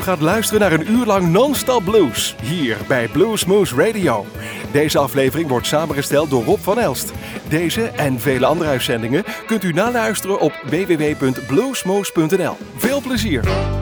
U gaat luisteren naar een uur lang non-stop blues hier bij Bluesmoose Radio. Deze aflevering wordt samengesteld door Rob van Elst. Deze en vele andere uitzendingen kunt u naluisteren op www.bluesmoose.nl. Veel plezier!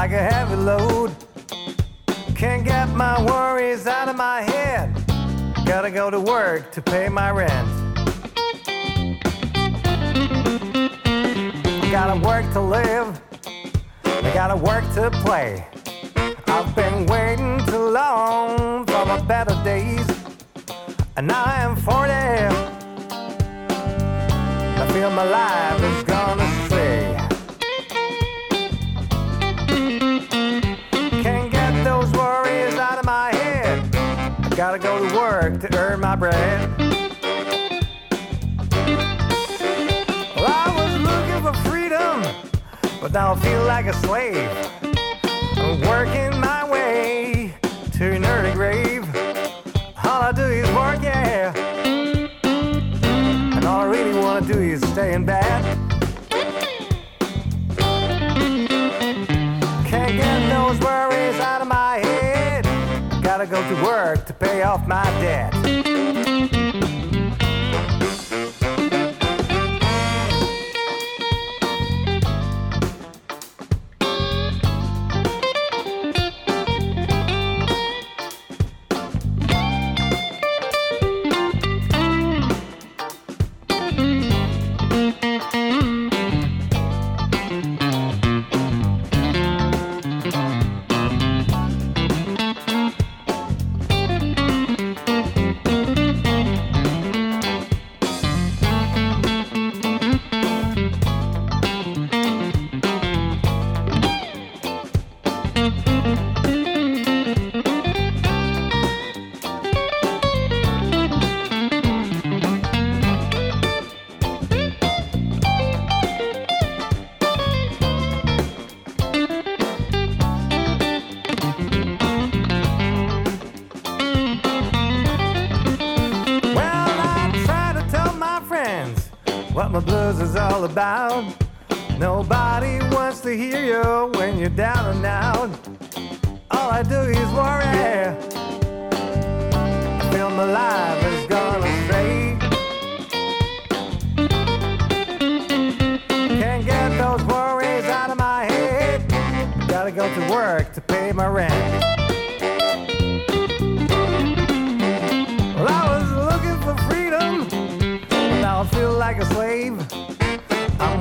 Like a heavy load. Can't get my worries out of my head. Gotta go to work to pay my rent. Gotta work to live. I gotta work to play. I've been waiting too long for my better days. And now I am 40. I feel my life is work to earn my bread. Well, I was looking for freedom, but now I feel like a slave. I'm working my way to an early grave. All I do is work, yeah. And all I really wanna do is stay in bed. Can't get those worries out of my head. Gotta go to work to pay off my debt.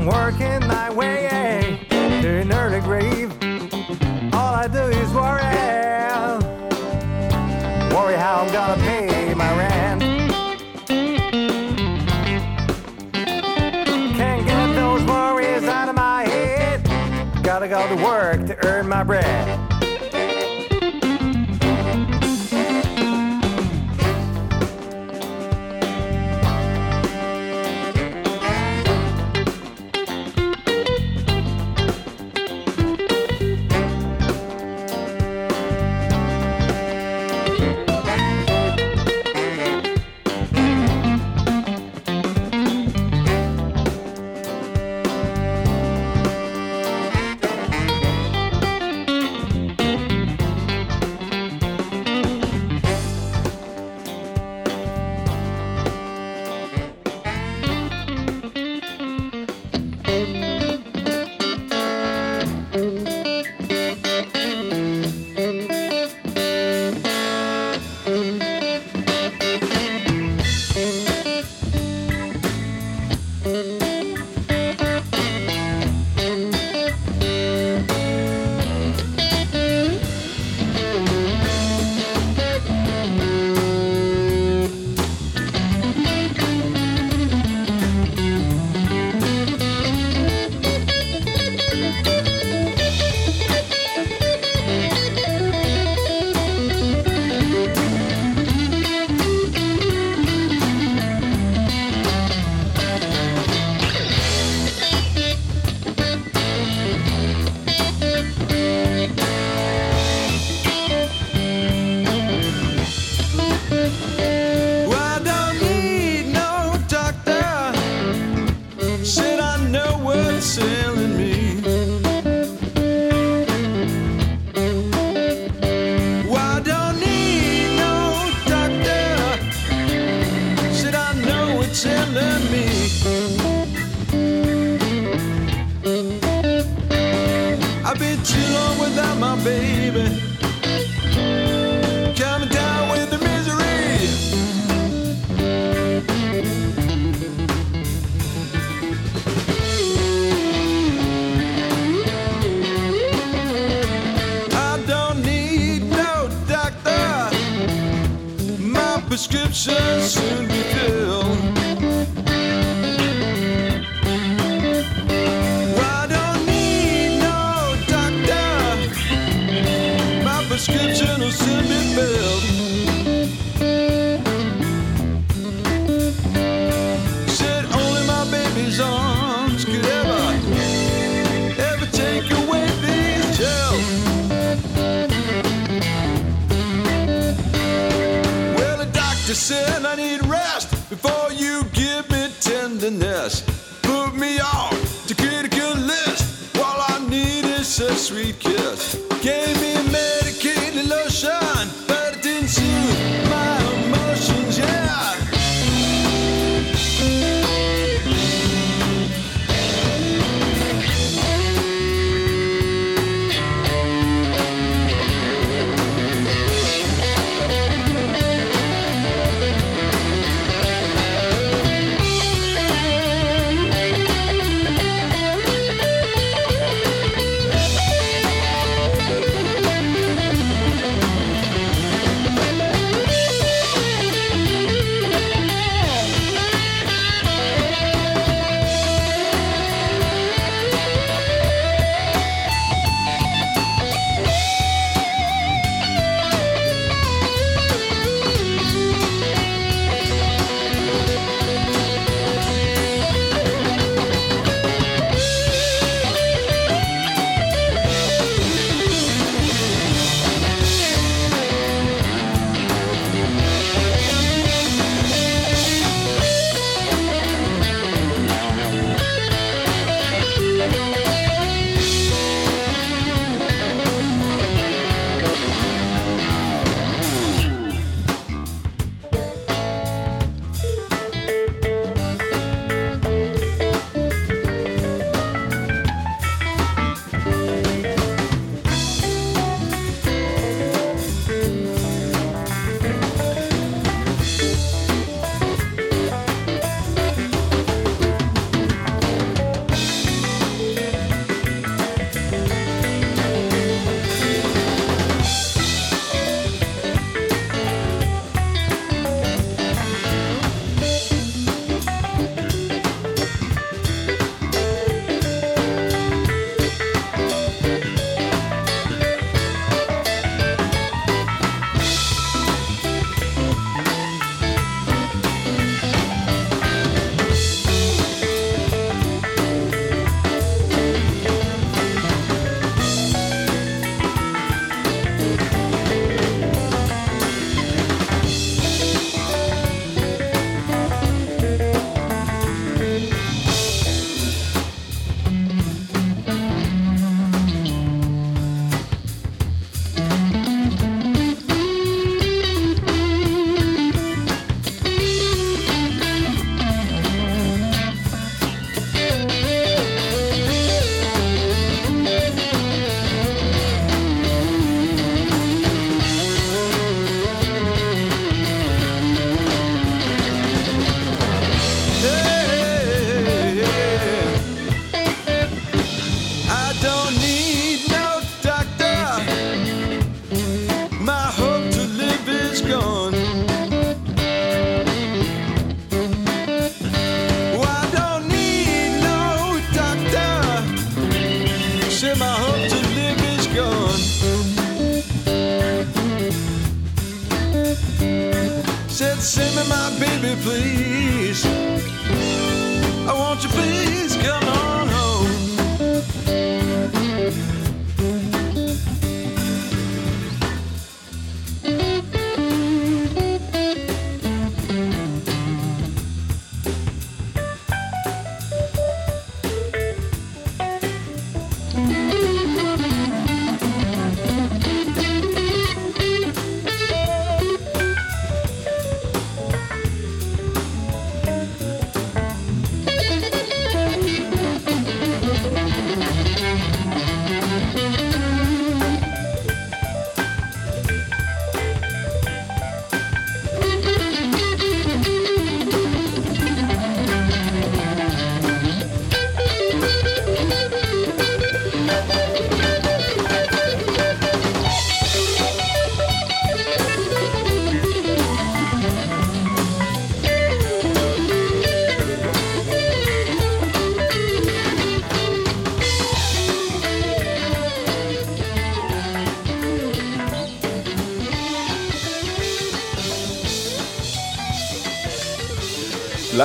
Working my way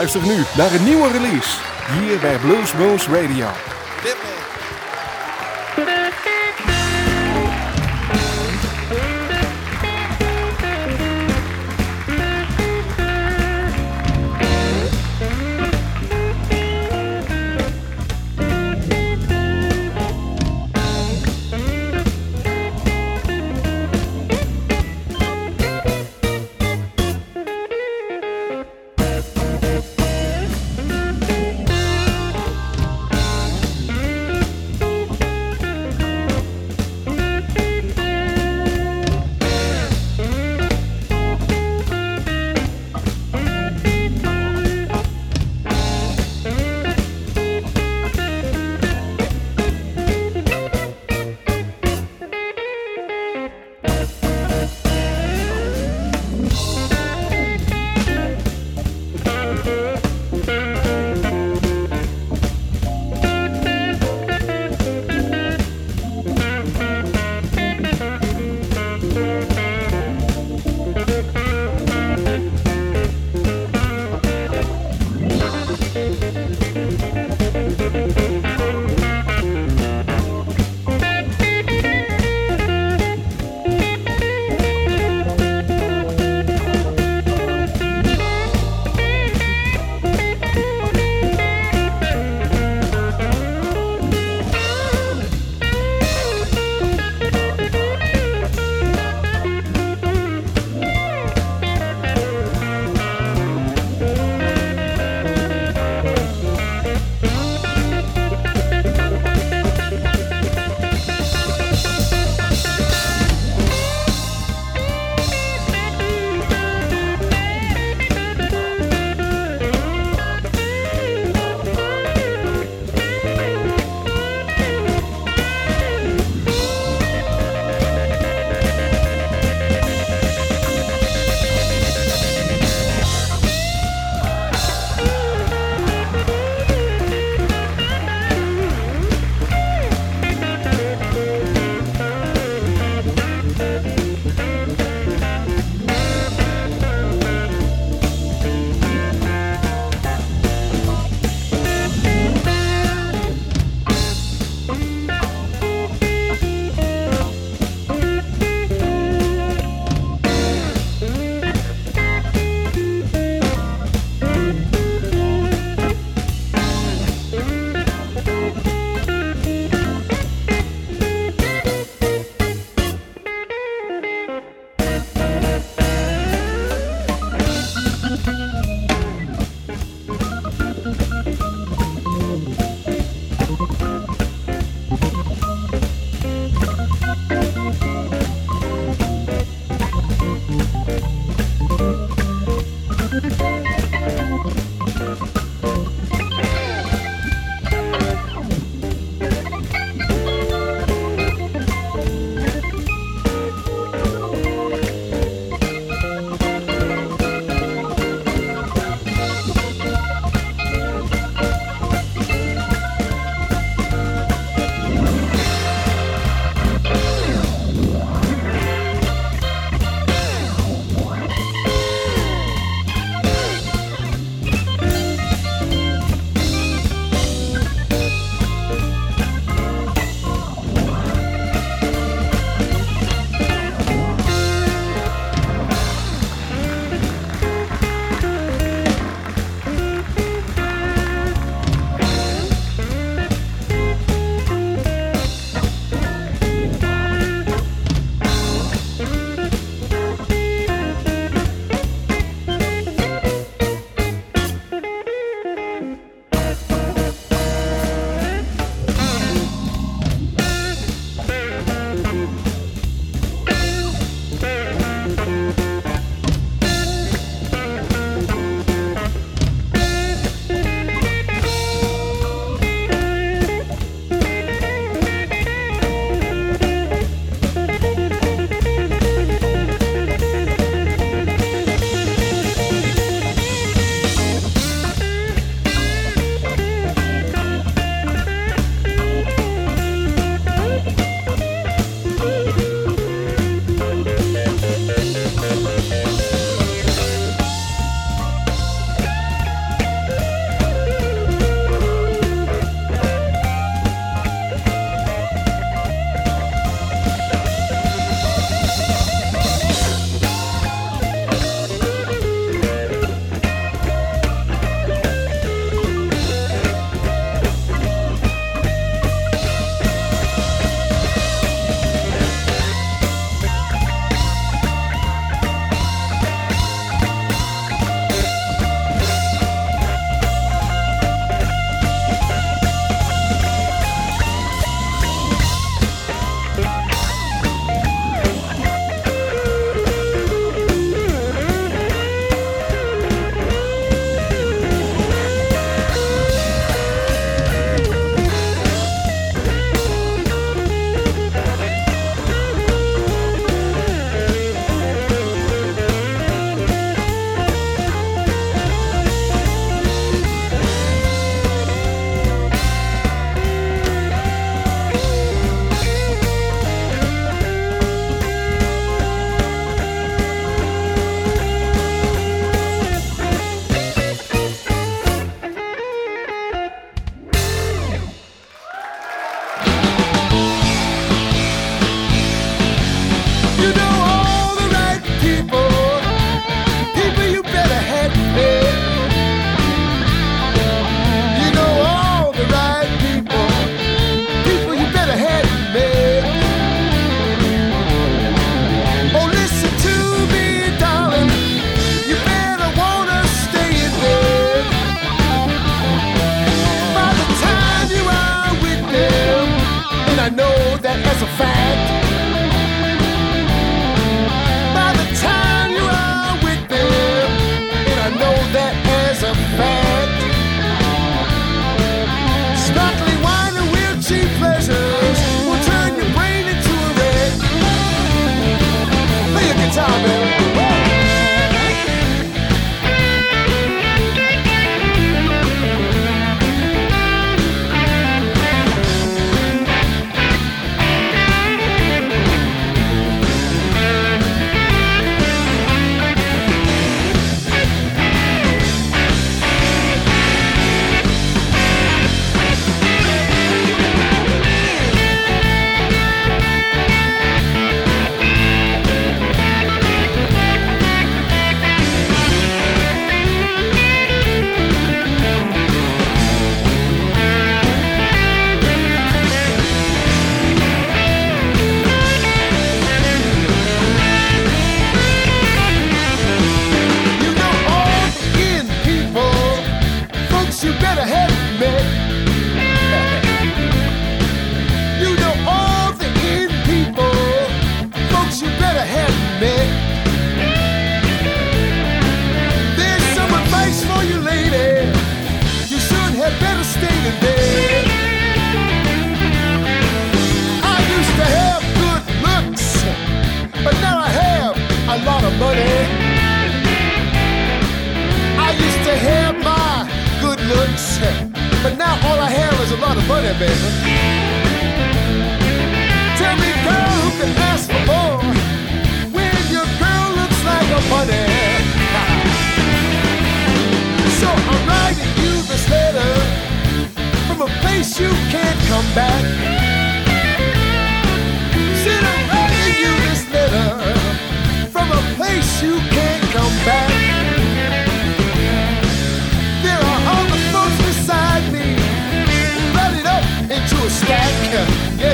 Luister nu naar een nieuwe release. Hier bij Blues Moose Radio.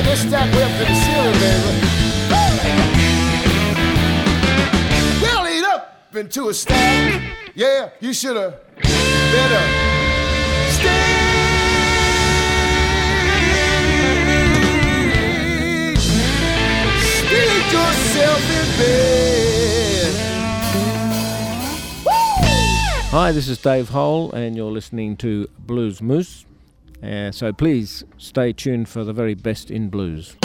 this stack way up to the ceiling, baby. Well, up a stack. Yeah, you should've better stay. Get yourself in bed. Woo! Hi, this is Dave Hole, and you're listening to Bluesmoose. Uh, so please stay tuned for the very best in blues.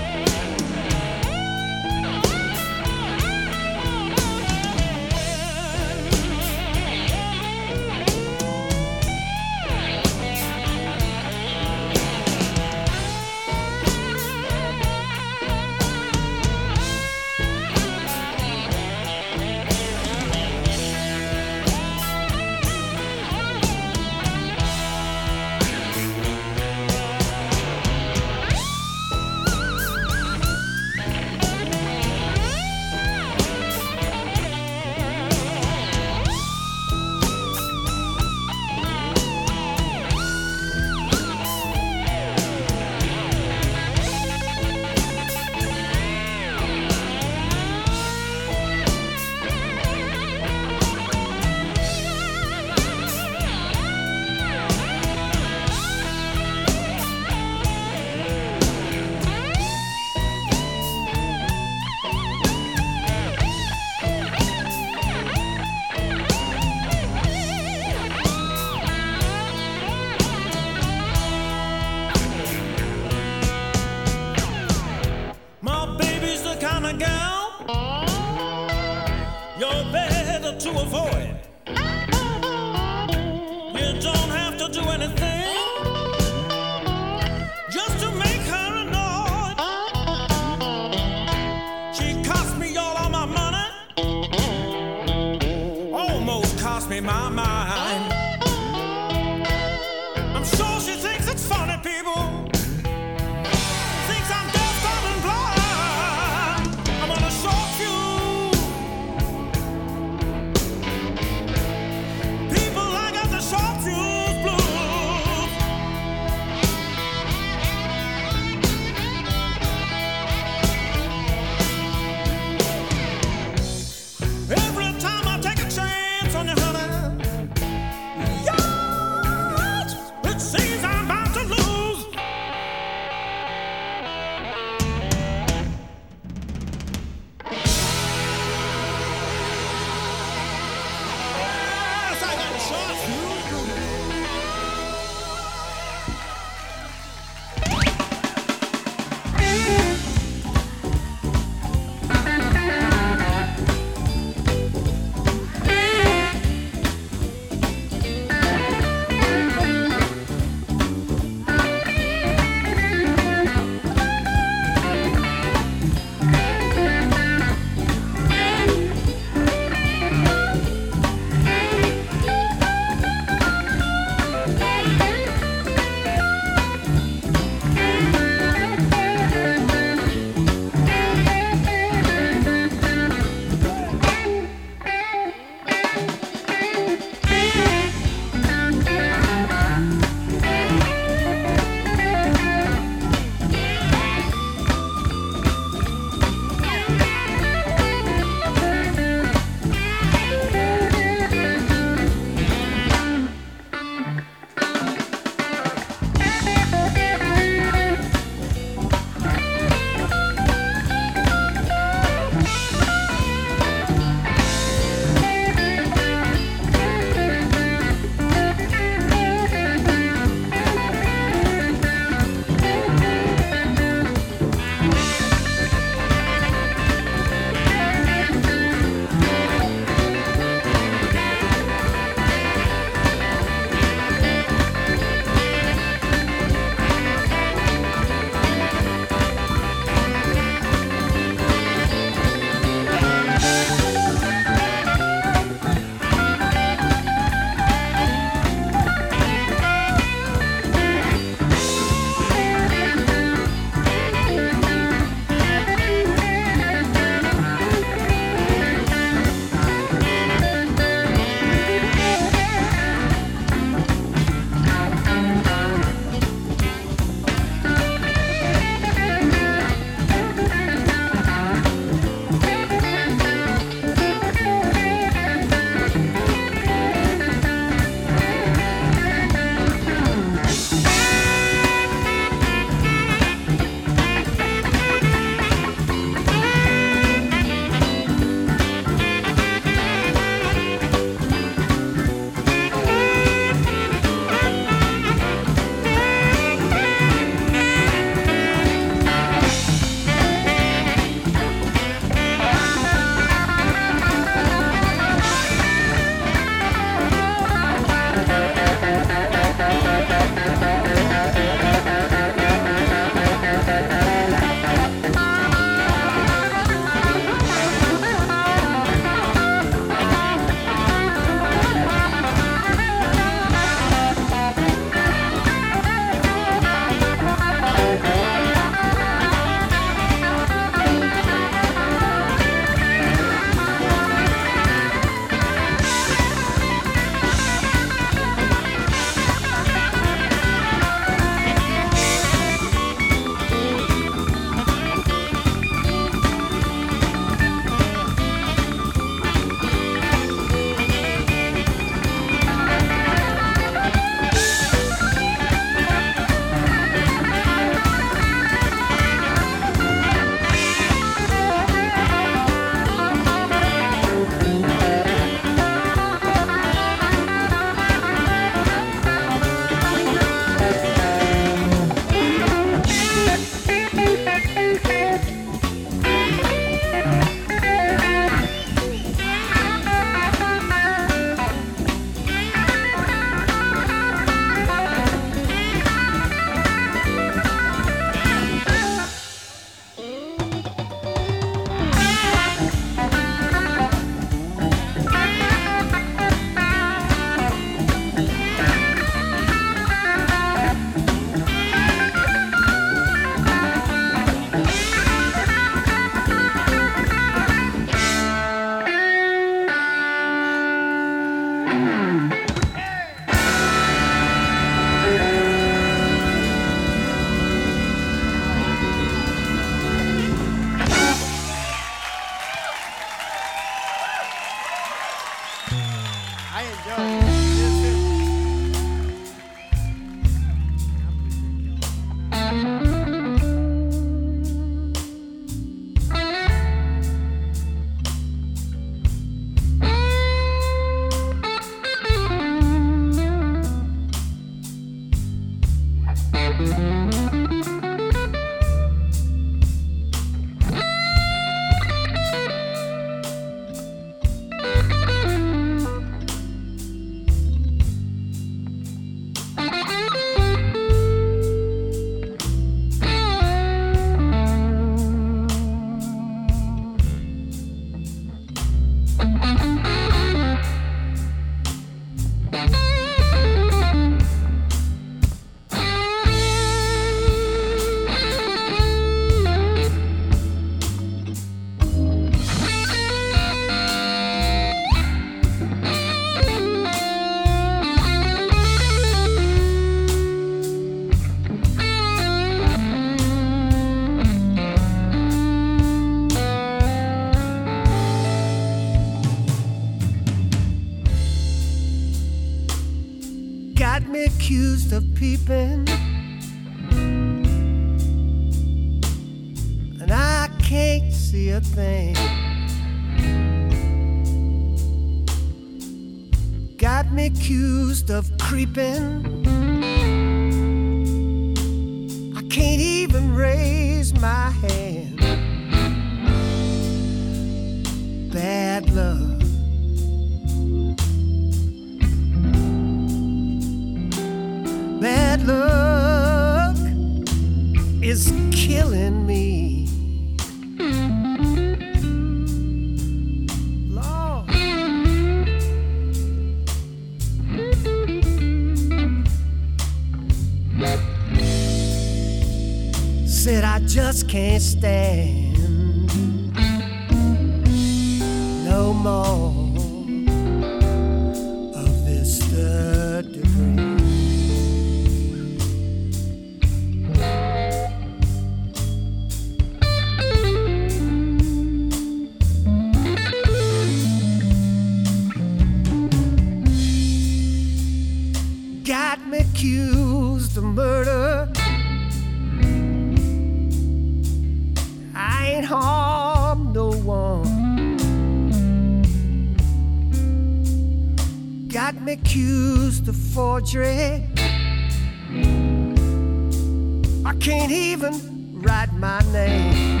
Can't even write my name.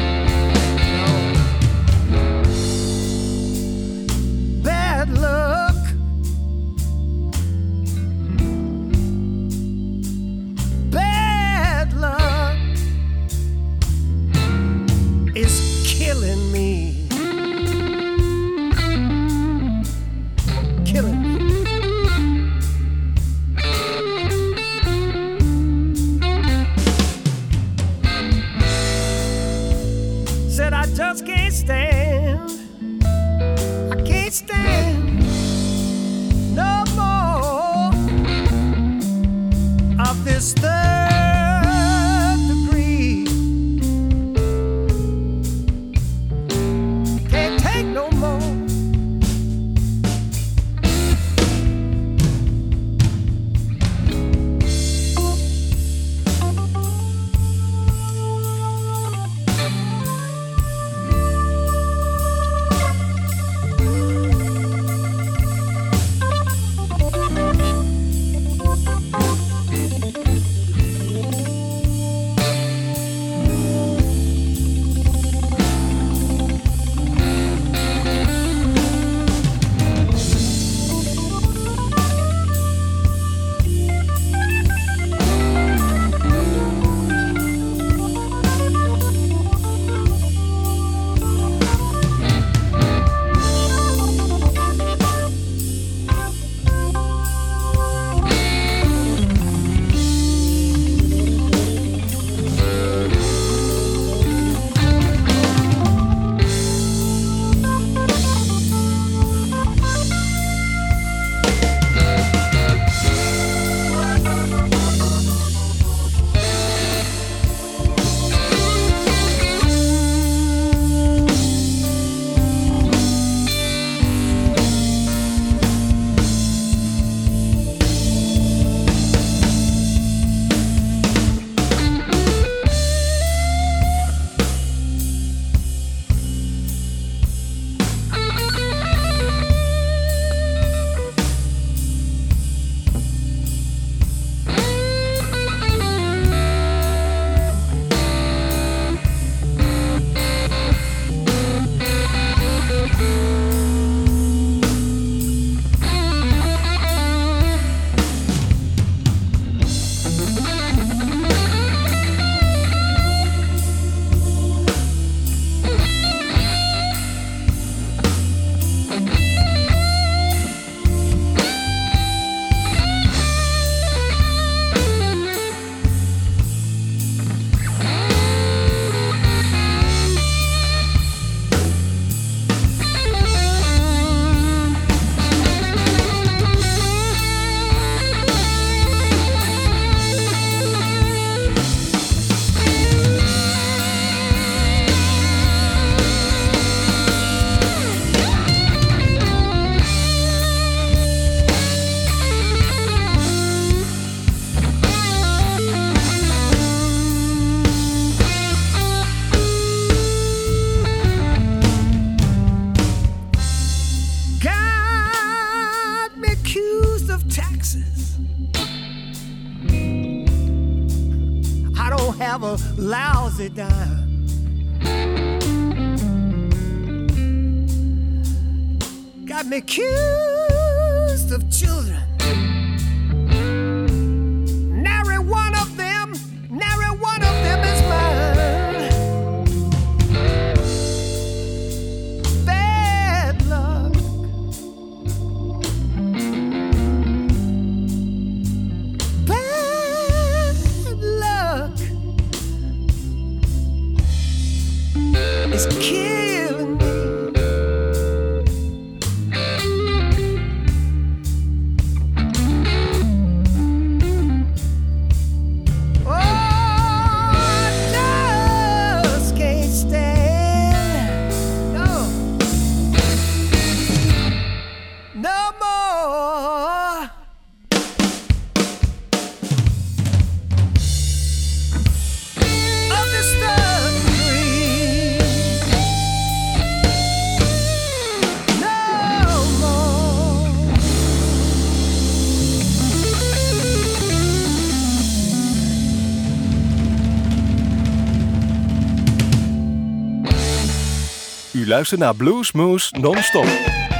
don't have a lousy dime. Got me accused of children. naar Blues Moose Non-Stop.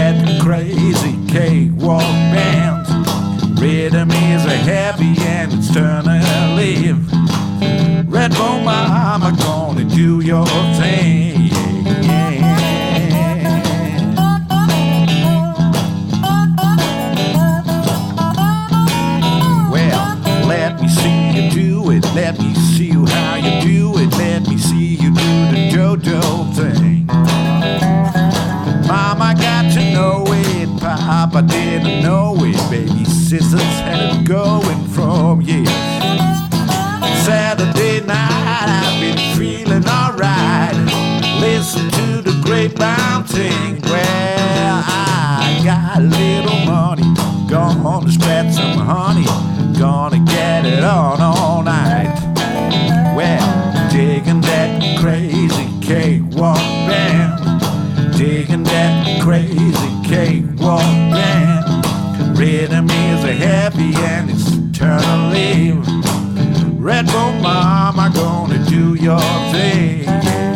That crazy cakewalk band. Rhythm is a heavy and it's turning to live. Red Bull Mama gonna do your thing. Papa didn't know it. Baby sisters had it going from years. Saturday night, I've been feeling alright. Listen to the great thing. Well, I got a little money. Gonna spread some honey. Gonna get it on all night. Well, digging that crazy cakewalk band. Digging that crazy cakewalk is a happy and it's eternally. Red Bull Mama gonna do your thing.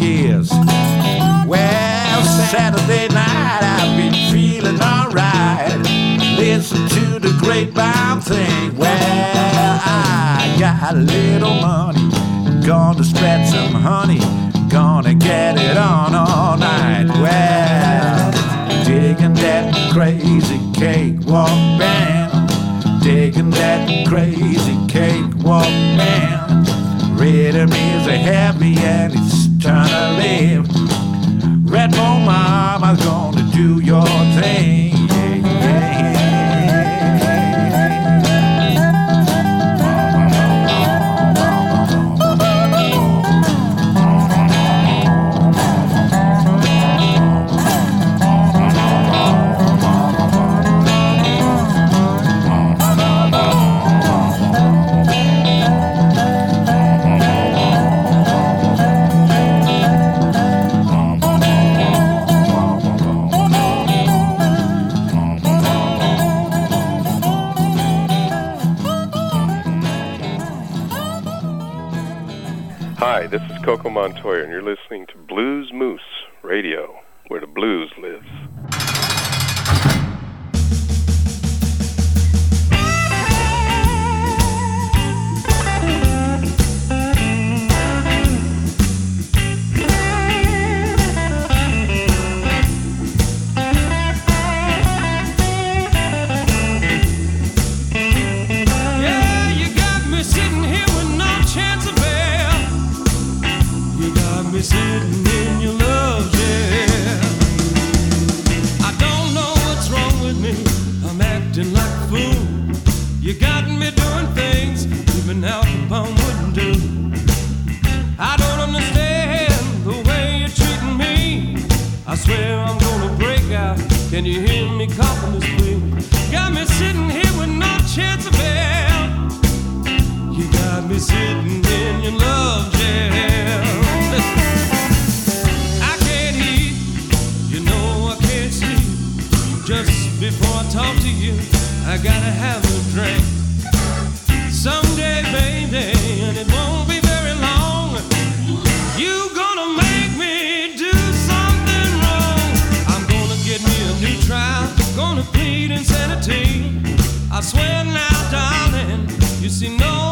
Years. Well, Saturday night I've been feeling alright. Listen to the grapevine thing. Well, I got a little money. Gonna spread some honey. Gonna get it on all night. Well, digging that crazy cakewalk band. Digging that crazy cakewalk band. Rhythm is a heavy and it's trying to live. Red Bull Mama's gonna do your thing. Yeah, Hi, this Coco Montoya, and you're listening to Bluesmoose Radio, Hear me coughing this I swear now, darling, you see no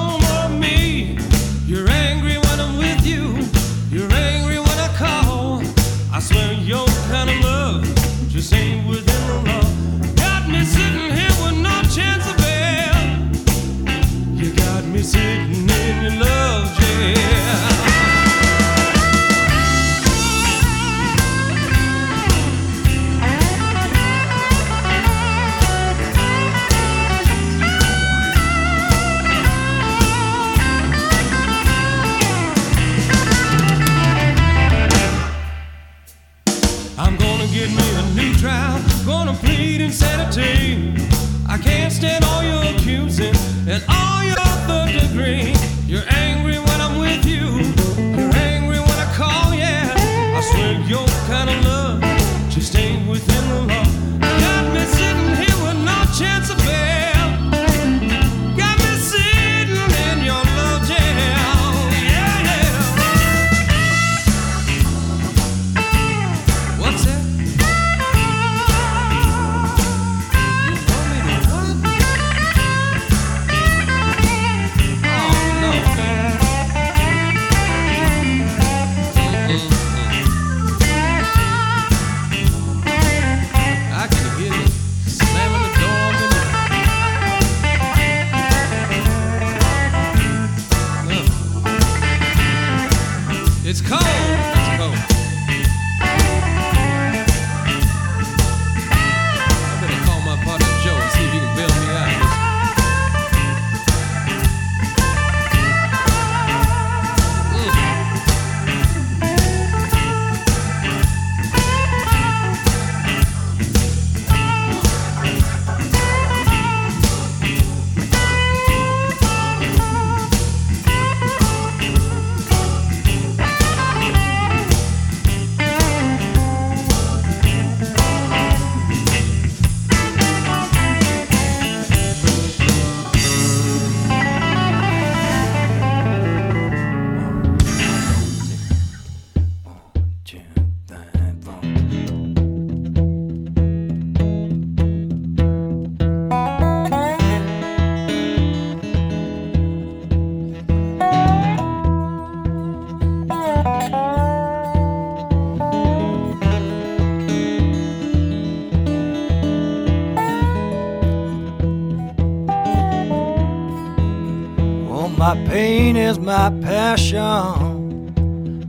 passion,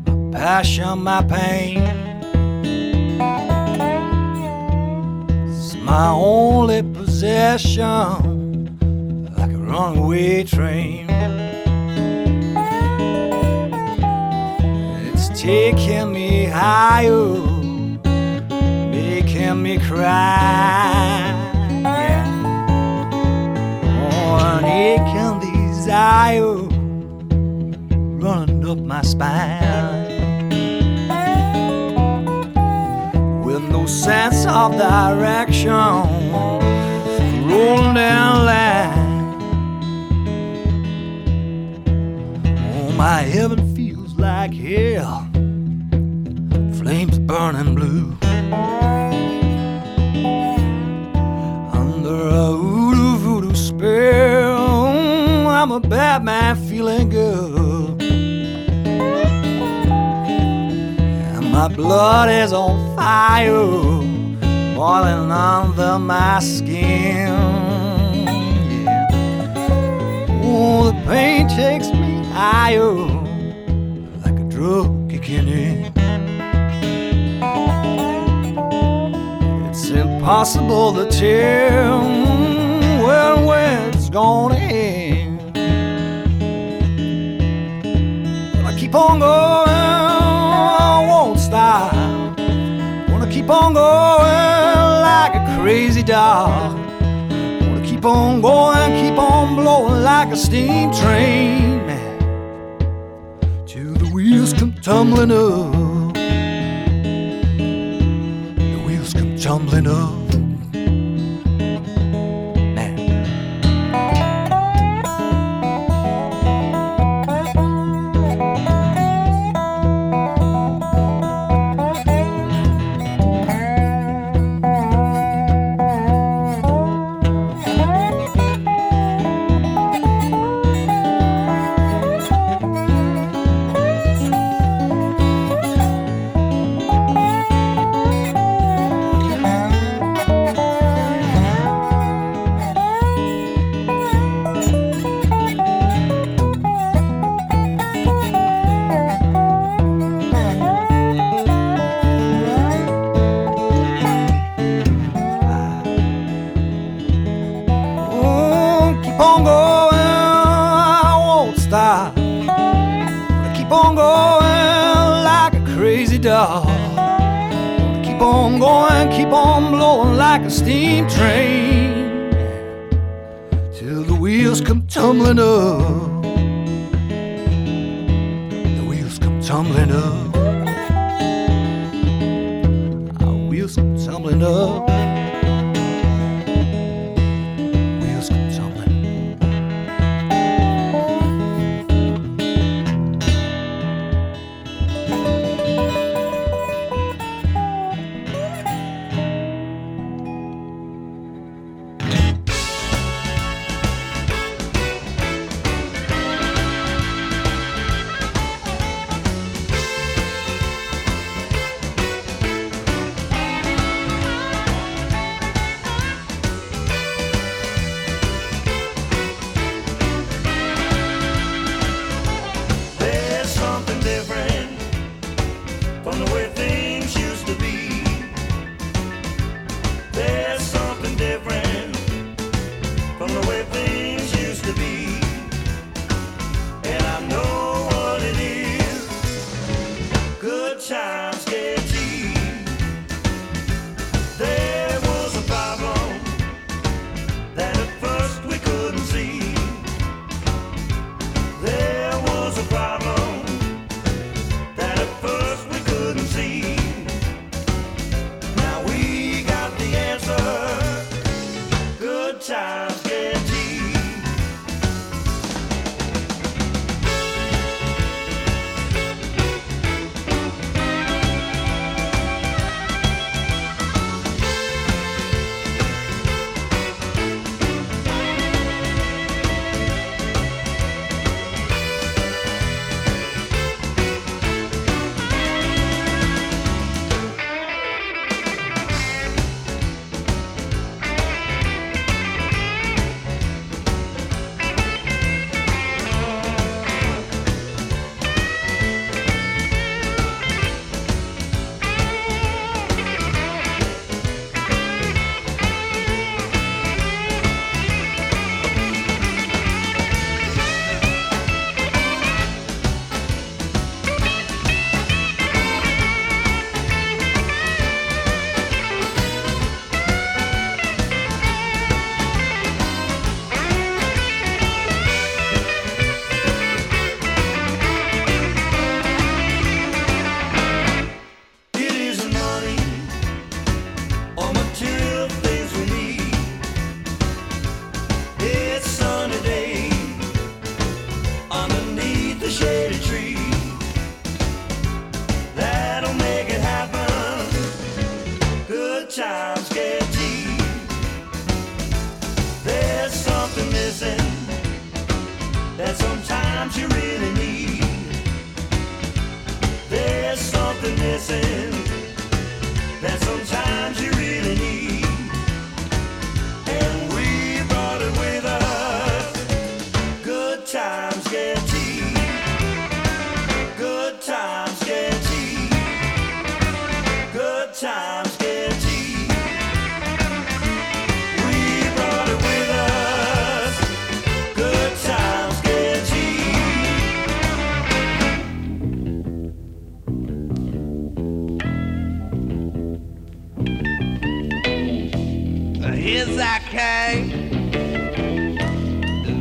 my passion, my pain. It's my only possession, like a runaway train. It's taking me higher, making me cry. Yeah. Oh, an aching desire running up my spine. With no sense of direction, rolling down line. Oh, my heaven feels like hell, flames burning blue. Under a voodoo voodoo spell, I'm a bad man feeling good. My blood is on fire, boiling under my skin. Yeah. Oh, the pain takes me higher, like a drug kicking in. It's impossible to tell when when it's gonna end. But I keep on going, keep on going like a crazy dog. Wanna keep on going, keep on blowing like a steam train, man. Till the wheels come tumbling up. The wheels come tumbling up.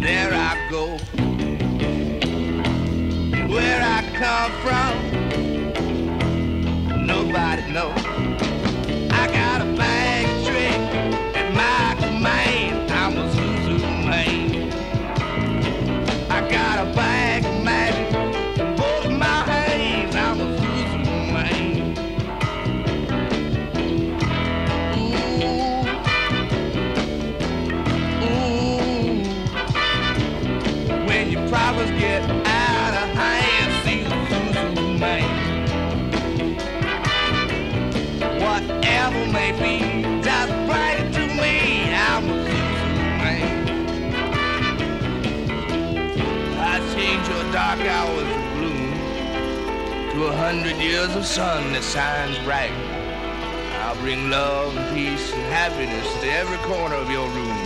There I go. Where I come from, nobody knows. hundred years of sun that shines bright. I'll bring love and peace and happiness to every corner of your room.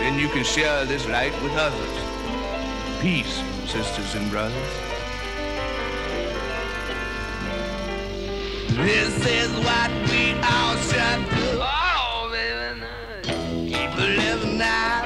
Then you can share this light with others. Peace, sisters and brothers. This is what we all should do. Oh, baby, keep living now.